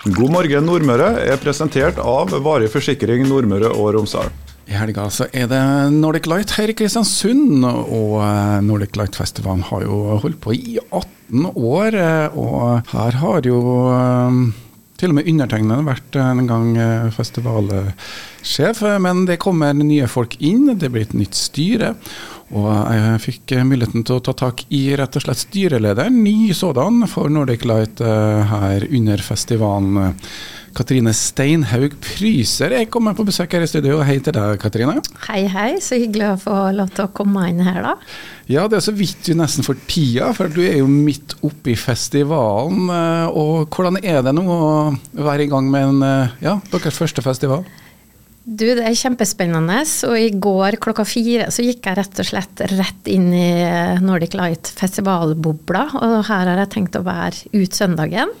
God morgen Nordmøre er presentert av Varig forsikring Nordmøre og Romsdal. I helga så er det Nordic Light her i Kristiansund, og eh, Nordic Light-festivalen har jo holdt på i 18 år. eh, Og her har jo eh, til og med undertegnede vært en gang festivalsjef, men det kommer nye folk inn, det blir et nytt styre. Og jeg fikk eh, muligheten til å ta tak i rett og slett styrelederen, ny sådan, for Nordic Light eh, her under festivalen. Katrine Steinhaug Pryser jeg kommer på besøk her i studio. Hei til deg, Katrine. Hei, hei. Så hyggelig å få lov til å komme inn her, da. Ja, det er så vidt du nesten får tida, for du er jo midt oppe i festivalen. eh, Og hvordan er det nå å være i gang med en, ja, deres første festival? Du, det er kjempespennende. Og i går klokka fire så gikk jeg rett og slett rett inn i Nordic Light festivalbobla, og her har jeg tenkt å være ut søndagen.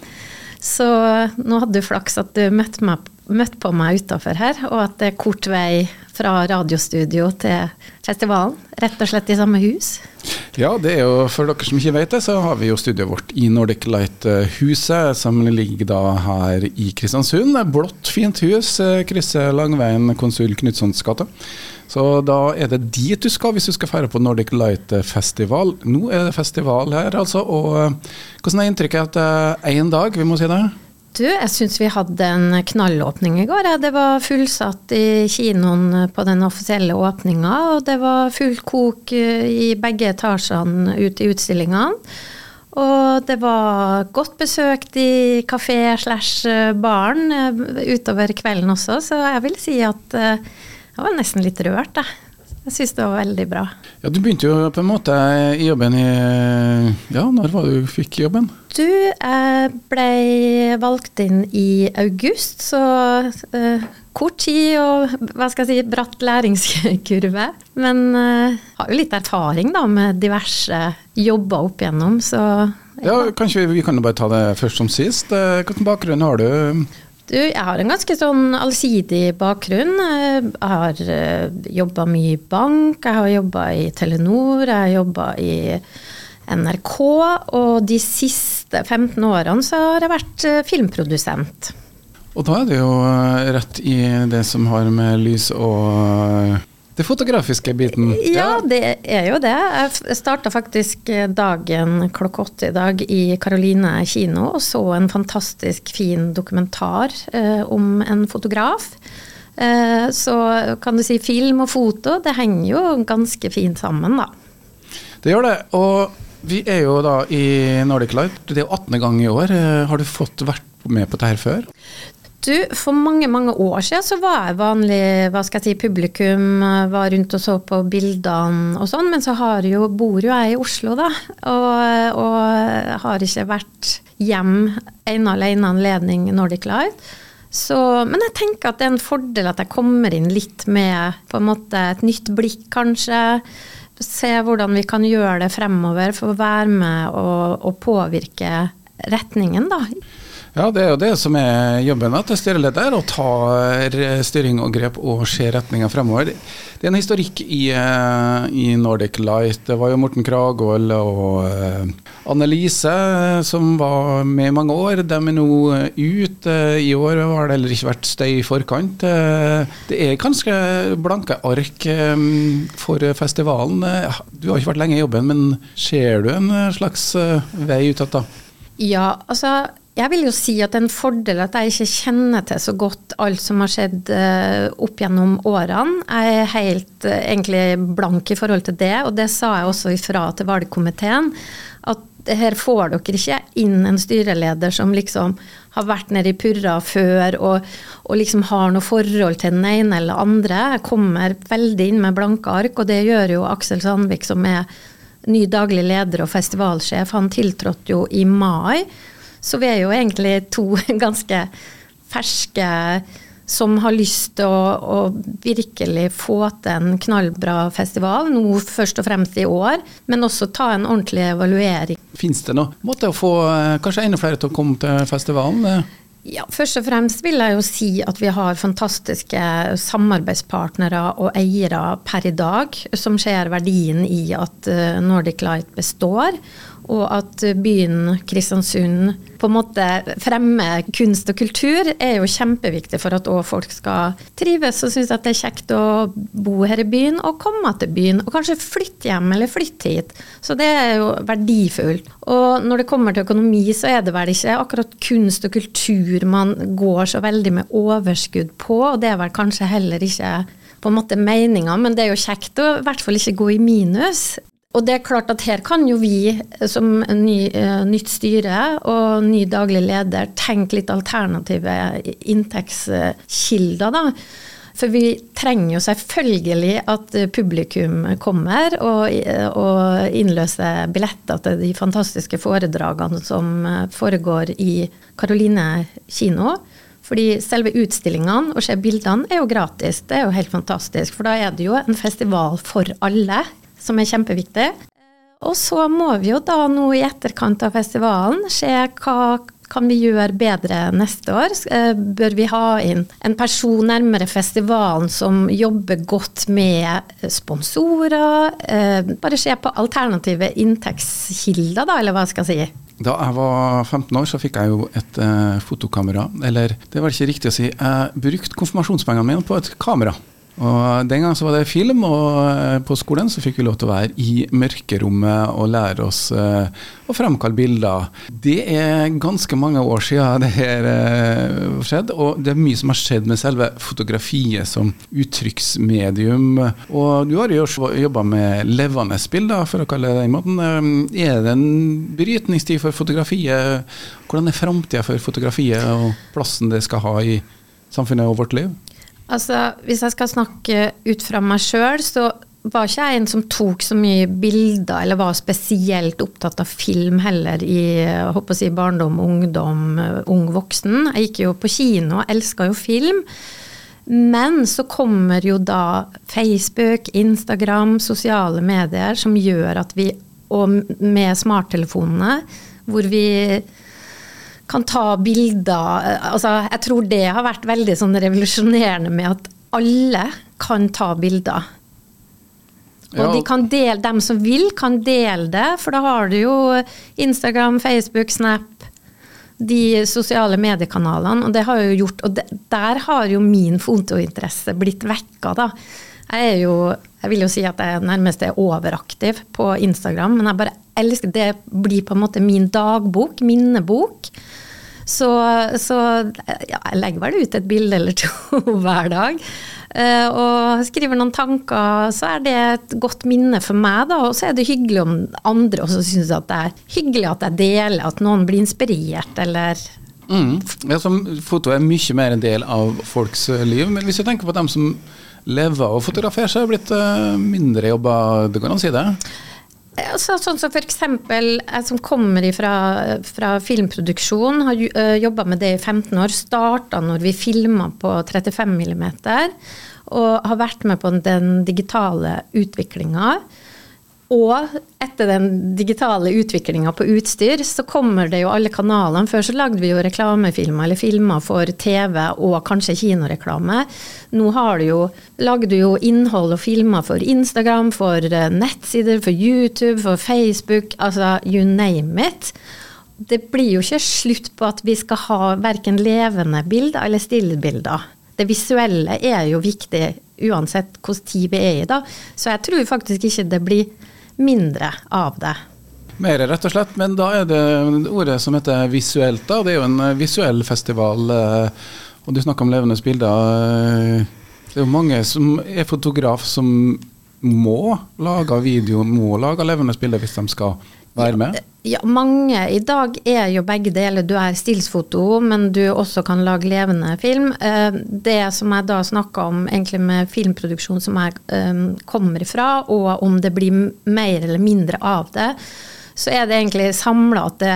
Så nå hadde du flaks at du møtte, meg, møtte på meg utafor her, og at det er kort vei fra radiostudio til festivalen. Rett og slett i samme hus. Ja, det er jo for dere som ikke vet det, så har vi jo studioet vårt i Nordic Light-huset, som ligger da her i Kristiansund. Blått, fint hus, eh, krysser Langveien konsul Knutsons gate. Så da er det dit du skal hvis du skal feire på Nordic Light-festival. Nå er det festival her, altså. Og eh, hvordan er inntrykket etter én dag, vi må si det? Du, jeg syns vi hadde en knallåpning i går. Det var fullsatt i kinoen på den offisielle åpninga, og det var fullt kok eh, i begge etasjene ute i utstillingene. Og det var godt besøkt i kafé slash baren eh, utover kvelden også, så jeg vil si at eh, jeg var nesten litt rørt, jeg. Jeg syns det var veldig bra. Ja, Du begynte jo på en måte i jobben i Ja, når var det du fikk jobben? Du, jeg ble valgt inn i august, så eh, kort tid og hva skal jeg si, bratt læringskurve. Men eh, har jo litt erfaring da med diverse jobber opp igjennom, så Ja, kanskje vi, vi kan jo bare ta det først som sist. Eh, Hvilken bakgrunn har du? Du, jeg har en ganske sånn allsidig bakgrunn. Jeg har jobba mye i bank, jeg har jobba i Telenor, jeg har jobba i NRK, og de siste 15 årene så har jeg vært eh, filmprodusent. Og da er det jo eh, rett i det som har med lys og eh, det fotografiske biten. Ja, det er jo det. Jeg starta faktisk dagen klokka åtte i dag i Karoline kino og så en fantastisk fin dokumentar eh, om en fotograf. Eh, så kan du si film og foto, det henger jo ganske fint sammen, da. Det gjør det. Og vi er jo da i Nordic Light. Det er jo 18. gang i år. Eh, Har du fått vært med på dette før? Du, For mange mange år siden så var jeg vanlig hva skal jeg si, publikum, var rundt og så på bildene og sånn, men så har jo, bor jo jeg i Oslo, da. Og, og har ikke vært hjem ene alene anledning Nordic Light. Så, men jeg tenker at det er en fordel at jeg kommer inn litt med på en måte et nytt blikk, kanskje. Se hvordan vi kan gjøre det fremover for å være med og, og påvirke retningen, da. Ja, det er jo det som er jobben til styreleder, å ta eh, styring og grep og se retninga fremover. Det er en historikk i, eh, i Nordic Light. Det var jo Morten Kragvold og eh, Annelise som var med i mange år. De er nå ute. I år har det heller ikke vært støy i forkant. Det er ganske blanke ark for festivalen. Du har ikke vært lenge i jobben, men ser du en slags vei ut igjen da? Ja, altså jeg vil jo si at det er en fordel at jeg ikke kjenner til så godt alt som har skjedd eh, opp gjennom årene. Jeg er helt eh, egentlig blank i forhold til det, og det sa jeg også ifra til valgkomiteen. At her får dere ikke inn en styreleder som liksom har vært nede i purra før og, og liksom har noe forhold til den ene eller andre. Jeg kommer veldig inn med blanke ark, og det gjør jo Aksel Sandvik som er ny daglig leder og festivalsjef. Han tiltrådte jo i mai. Så vi er jo egentlig to ganske ferske som har lyst til å, å virkelig få til en knallbra festival, nå først og fremst i år, men også ta en ordentlig evaluering. Fins det noe måte å få eh, kanskje enda flere til å komme til festivalen? Eh, Ja, Først og fremst vil jeg jo si at vi har fantastiske samarbeidspartnere og eiere per i dag, som ser verdien i at eh, Nordic Light består. og at byen Kristiansund på en måte fremme kunst og kultur, er jo kjempeviktig for at folk skal trives og synes at det er kjekt å bo her i byen og komme til byen. Og kanskje flytte hjem eller flytte hit. Så det er jo verdifullt. Og når det kommer til økonomi, så er det vel ikke akkurat kunst og kultur man går så veldig med overskudd på, og det er vel kanskje heller ikke på en måte meninga, men det er jo kjekt å i hvert fall ikke gå i minus. Og det er klart at her kan jo vi som ny, uh, nytt styre og ny daglig leder tenke litt alternative inntektskilder, da. For vi trenger jo selvfølgelig at publikum kommer og, og innløser billetter til de fantastiske foredragene som foregår i Karoline kino. Fordi selve utstillingene og se bildene er jo gratis. Det er jo helt fantastisk. For da er det jo en festival for alle som er kjempeviktig. Og så må vi jo da nå i etterkant av festivalen se hva kan vi gjøre bedre neste år? Eh, bør vi ha inn en person nærmere festivalen som jobber godt med sponsorer? Eh, bare se på alternative inntektskilder, da, eller hva skal jeg si? Da jeg var 15 år, så fikk jeg jo et eh, fotokamera. Eller det var ikke riktig å si. Jeg brukte konfirmasjonspengene mine på et kamera. Og Den gang så var det film, og eh, på skolen så fikk vi lov til å være i mørkerommet og lære oss uh, å framkalle bilder. Det er ganske mange år siden det her skjedde, og det er mye som har skjedd med selve fotografiet som uttrykksmedium. Og du har jo jobba med levende bilder, for å kalle det den måten. Er det en brytningstid for fotografiet? Hvordan er framtida for fotografiet og plassen det skal ha i samfunnet og vårt liv? Altså, Hvis jeg skal snakke ut fra meg sjøl, så var ikke jeg en som tok så mye bilder, eller var spesielt opptatt av film heller i jeg håper å si, barndom, ungdom, ung voksen. Jeg gikk jo på kino og elska jo film. Men så kommer jo da Facebook, Instagram, sosiale medier som gjør at vi, og med smarttelefonene, hvor vi kan ta bilder altså, Jeg tror det har vært veldig sånn revolusjonerende med at alle kan ta bilder. Og ja. de kan dele, dem som vil, kan dele det, for da har du jo Instagram, Facebook, Snap, de sosiale mediekanalene. Og det har jo gjort, og de, der har jo min fotointeresse blitt vekka, da. Jeg er jo jeg vil jo si at jeg nærmest er overaktiv på Instagram, men jeg bare elsker Det blir på en måte min dagbok, minnebok. Så, så ja, jeg legger vel ut et bilde eller to hver dag. Uh, og skriver noen tanker, så er det et godt minne for meg, da. Og så er det hyggelig om andre også syns at det er hyggelig at jeg deler, at noen blir inspirert, eller mm. ja, Foto er mye mer en del av folks liv, men hvis jeg tenker på dem som lever og fotograferer, så er det blitt uh, mindre jobber, det går an å si det? Så, sånn som f.eks. jeg som kommer fra, fra filmproduksjon, har uh, jobba med det i 15 år. Starta når vi filma på 35 mm, og har vært med på den digitale utviklinga. Og etter den digitale utviklinga på utstyr, så kommer det jo alle kanalene. Før så lagde vi jo reklamefilmer eller filmer for TV og kanskje kinoreklame. Nå har du jo, lager du jo innhold og filmer for Instagram, for eh, nettsider, for YouTube, for Facebook, altså you name it. Det blir jo ikke slutt på at vi skal ha verken levende bilder eller stillbilder. Det visuelle er jo viktig uansett hvilken tid vi er i, da. Så jeg tror faktisk ikke det blir mindre av det. Mer, rett og slett. Men da er det ordet som heter visuelt. da. Det er jo en eh, visuell festival. Eh, og du snakker om levende bilder. Eh, det er jo mange som er fotograf som må lage video, må lage levende bilder hvis de skal være med? Ja, mange i dag er jo begge deler. Du er stillsfoto, men du også kan lage levende film. Eh, det som jeg da snakka om egentlig med filmproduksjon som jeg um, kommer ifra, og om det blir mer eller mindre av det, så er det egentlig samla at det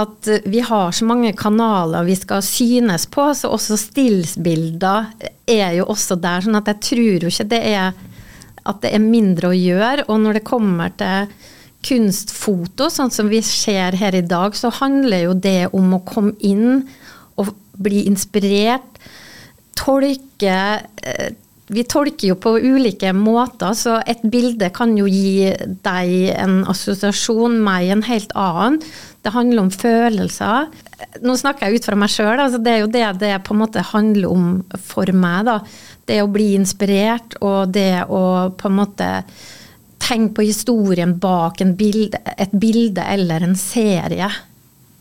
at vi har så mange kanaler vi skal synes på, så også stillsbilder er jo også der. sånn at jeg tror jo ikke det er at det er mindre å gjøre. Og når det kommer til kunstfoto, sånn som vi ser her i dag, så handler jo det om å komme inn og bli inspirert, tolke, eh, vi tolker jo på ulike måter, så et bilde kan jo gi deg en assosiasjon, meg en helt annen. Det handler om følelser. Nå snakker jeg ut fra meg sjøl, altså det er jo det det på en måte handler om for meg. da. Det å bli inspirert og det å på en måte tenke på historien bak bilde, et bilde eller en serie.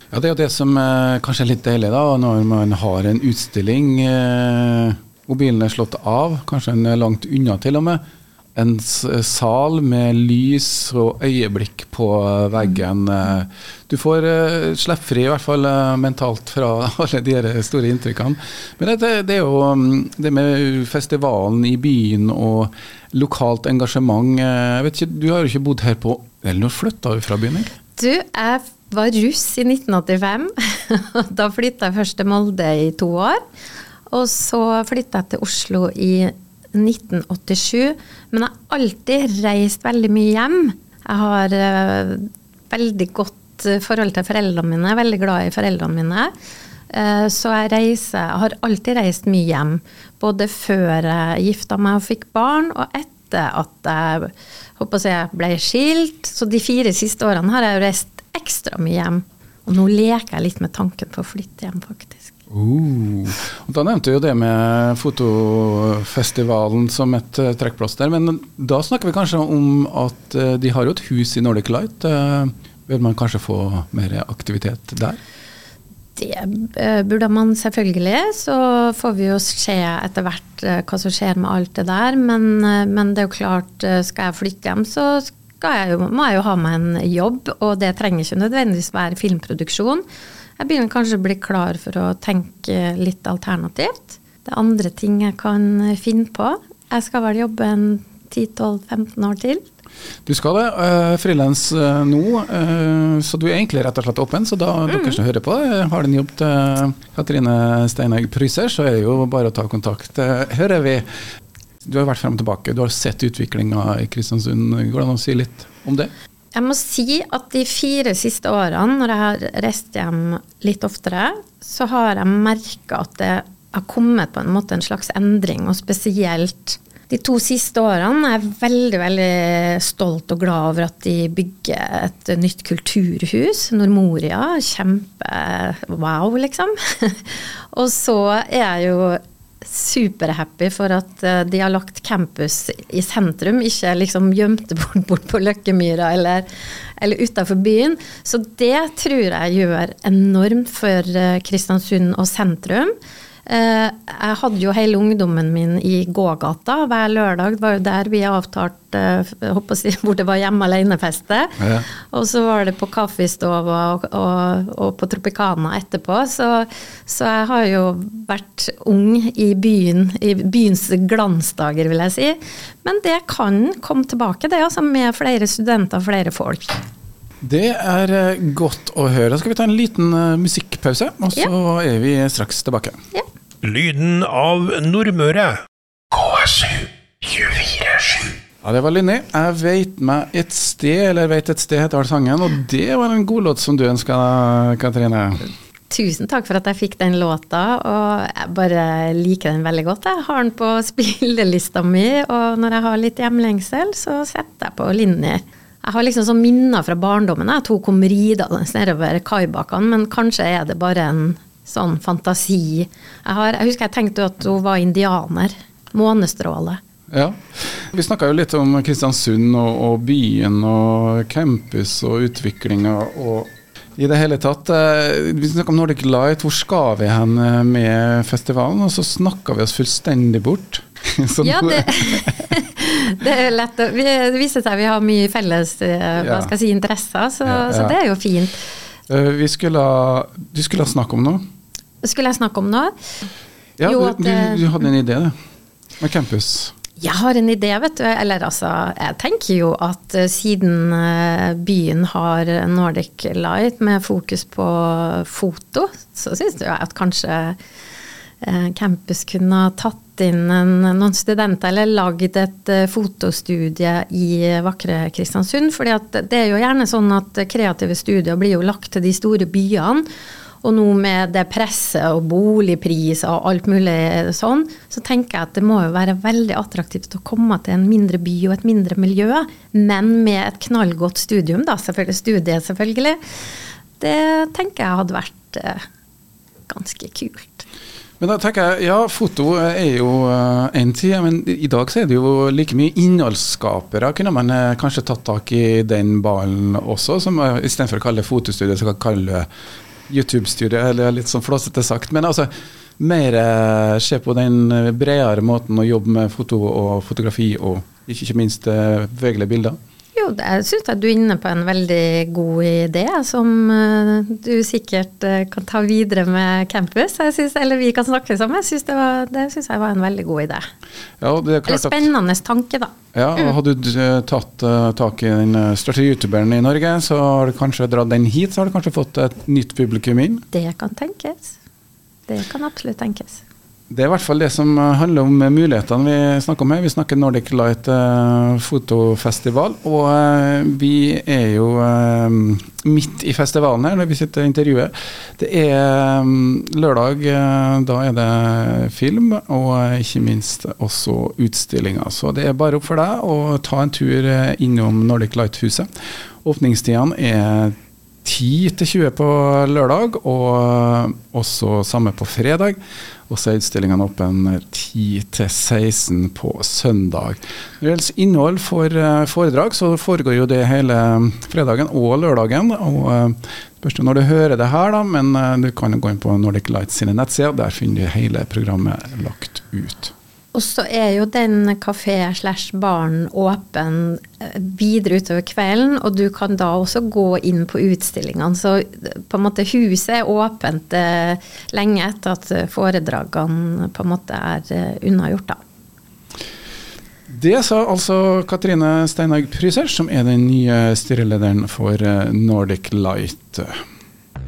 Ja, Det er jo det som eh, kanskje er litt deilig, da, når man har en utstilling. Eh, mobilen er slått av, kanskje en er langt unna til og med. En sal med lys og øyeblikk på veggen. Eh, du får uh, slippe fri, i hvert fall uh, mentalt, fra alle de store inntrykkene. Men det, det, er jo um, det med festivalen i byen og lokalt engasjement. Jeg vet ikke, Du har jo ikke bodd her på Eller når flytta du fra byen? Ikke? Du, jeg var russ i 1985. da flytta jeg først til Molde i to år. Og så flytta jeg til Oslo i 1987. Men jeg har alltid reist veldig mye hjem. Jeg har uh, veldig godt eh, forhold til foreldrene mine, veldig glad i foreldrene mine. Uh, så jeg reiser Jeg har alltid reist mye hjem. Både før jeg gifta meg og fikk barn, og etter at jeg håper jeg ble skilt. Så de fire siste årene har jeg reist ekstra mye hjem. Og nå leker jeg litt med tanken på å flytte hjem, faktisk. Uh, da nevnte vi jo det med fotofestivalen som et uh, trekkplaster. Men da snakker vi kanskje om at uh, de har jo et hus i Nordic Light. Uh, bør man kanskje få mer aktivitet der? Det burde man selvfølgelig. Så får vi jo se etter hvert hva som skjer med alt det der. Men, men det er jo klart, skal jeg flytte hjem, så jeg jo, må jeg jo ha meg en jobb. Og det trenger ikke nødvendigvis være filmproduksjon. Jeg begynner kanskje å bli klar for å tenke litt alternativt. Det er andre ting jeg kan finne på. Jeg skal vel jobbe en 10-12-15 år til. Du skal det. Uh, Frilans uh, nå, uh, så du er egentlig rett og slett åpen. Så da mm. dere som hører på, har en jobb til Katrine Steinegg Pryser, så er det jo bare å ta kontakt. hører vi. Du har vært frem og tilbake, du har sett utviklinga i Kristiansund. Går det an å si litt om det? Jeg må si at de fire siste årene, når jeg har reist hjem litt oftere, så har jeg merka at det har kommet på en måte en slags endring, og spesielt de to siste årene er jeg veldig veldig stolt og glad over at de bygger et nytt kulturhus, Nordmoria. Kjempe wow, liksom. og så er jeg jo superhappy for at eh, de har lagt campus i sentrum, ikke liksom gjemte bort, bort på Løkkemyra eller, eller utafor byen. Så det tror jeg gjør enormt for eh, Kristiansund og sentrum. Eh, jeg hadde jo hele ungdommen min i gågata hver lørdag. Det var jo der vi avtalte si, hvor det var hjemme alene-feste. Ja. Og så var det på kaffestova og, og, og, på Tropicana etterpå. Så, så, jeg har jo vært ung i byen, i byens glansdager, vil jeg si. Men det kan komme tilbake, det, altså, med flere studenter flere folk. Det er eh, godt å høre. Da skal vi ta en liten musikkpause, og så ja. er vi straks tilbake. Ja. Lyden av Nordmøre. KSU 247. Ja, det var Linni. Jeg veit meg et sted, eller veit et sted heter sangen, og det var en god låt som du ønska, Katrine. Tusen takk for at jeg fikk den låta, og jeg bare liker den veldig godt. Jeg har den på spillelista mi, og når jeg har litt hjemlengsel, så setter jeg på Linni. Jeg har liksom sånn minner fra barndommen at hun kom ridende nedover kaibakkene, men kanskje er det bare en sånn fantasi. Jeg, har, jeg husker jeg tenkte at hun var indianer. Månestråle. Ja. Vi snakka jo litt om Kristiansund og, og, byen og campus og utviklinga og i det hele tatt. Eh, vi snakka om Nordic Light, hvor skal vi hen eh, med festivalen? Og så snakka vi oss fullstendig bort. ja, det, det, er lett å Det viser seg vi har mye felles eh, hva skal jeg si, interesser, så, ja, ja. så det er jo fint. Vi skulle, du skulle snakke om noe? Skulle jeg snakke om nå? Ja, jo, du, du, du, hadde en idé med campus. Jeg har en idé, vet du. Eller altså, jeg tenker jo at uh, siden uh, byen har Nordic Light med fokus på foto, så syns jeg at kanskje campus kunne ha tatt inn en, noen studenter, eller lagd et fotostudie i vakre Kristiansund. fordi det er jo gjerne sånn at kreative studier blir jo lagt til de store byene. Og nå med det presset og boligpriser og alt mulig sånn, så tenker jeg at det må jo være veldig attraktivt å komme til en mindre by og et mindre miljø, men med et knallgodt studium, da, selvfølgelig studiet, selvfølgelig. Det tenker jeg hadde vært eh, ganske kult. Men da tenker jeg, ja, foto er jo én tid, men i dag så er det jo like mye innholdsskapere. Kunne man eh, kanskje tatt tak i den ballen også, som istedenfor å kalle det fotostudio, så kan kalle det YouTube-studio, eller litt sånn flåsete sagt. Men altså, mer uh, se på den bredere måten å jobbe med foto og fotografi, og ikke, minst bevegelige bilder. Jo, jeg syns du er inne på en veldig god idé, som uh, du sikkert uh, kan ta videre med campus. Synes, eller vi kan snakke sammen. Jeg synes det, var, det syns jeg var en veldig god idé. Ja, det er eller spennende tanke, da. Ja, og Hadde du tatt uh, tak i den største youtuberen i Norge, så har du kanskje dratt den hit, så har du kanskje fått et nytt publikum inn? Det kan tenkes. Det kan absolutt tenkes. Det er i hvert fall det som handler om mulighetene vi snakker om her. Vi snakker Nordic Light eh, fotofestival. Og eh, vi er jo eh, midt i festivalen her når vi sitter og intervjuer. Det er lørdag, da er det film, og ikke minst også utstillinger. Så det er bare opp for deg å ta en tur innom Nordic Light-huset. Åpningstidene er 10 til 20 på lørdag, og også samme på fredag. Og så er utstillingene åpne 10 til 16 på søndag. Når det gjelder innhold for eh, foredrag, så foregår jo det hele fredagen og lørdagen. og eh, Spørs når du hører det her, da, men eh, du kan gå inn på Nordic Lights sine nettsider. Der finner du hele programmet lagt ut. Og så er jo den kafé slash baren åpen eh, videre utover kvelden, og du kan da også gå inn på utstillingene. Så eh, på en måte huset er åpent eh, lenge etter at foredragene på en måte er unnagjort, da. Det sa altså Katrine Steinhaug Pryser, som er den nye styrelederen for Nordic Light.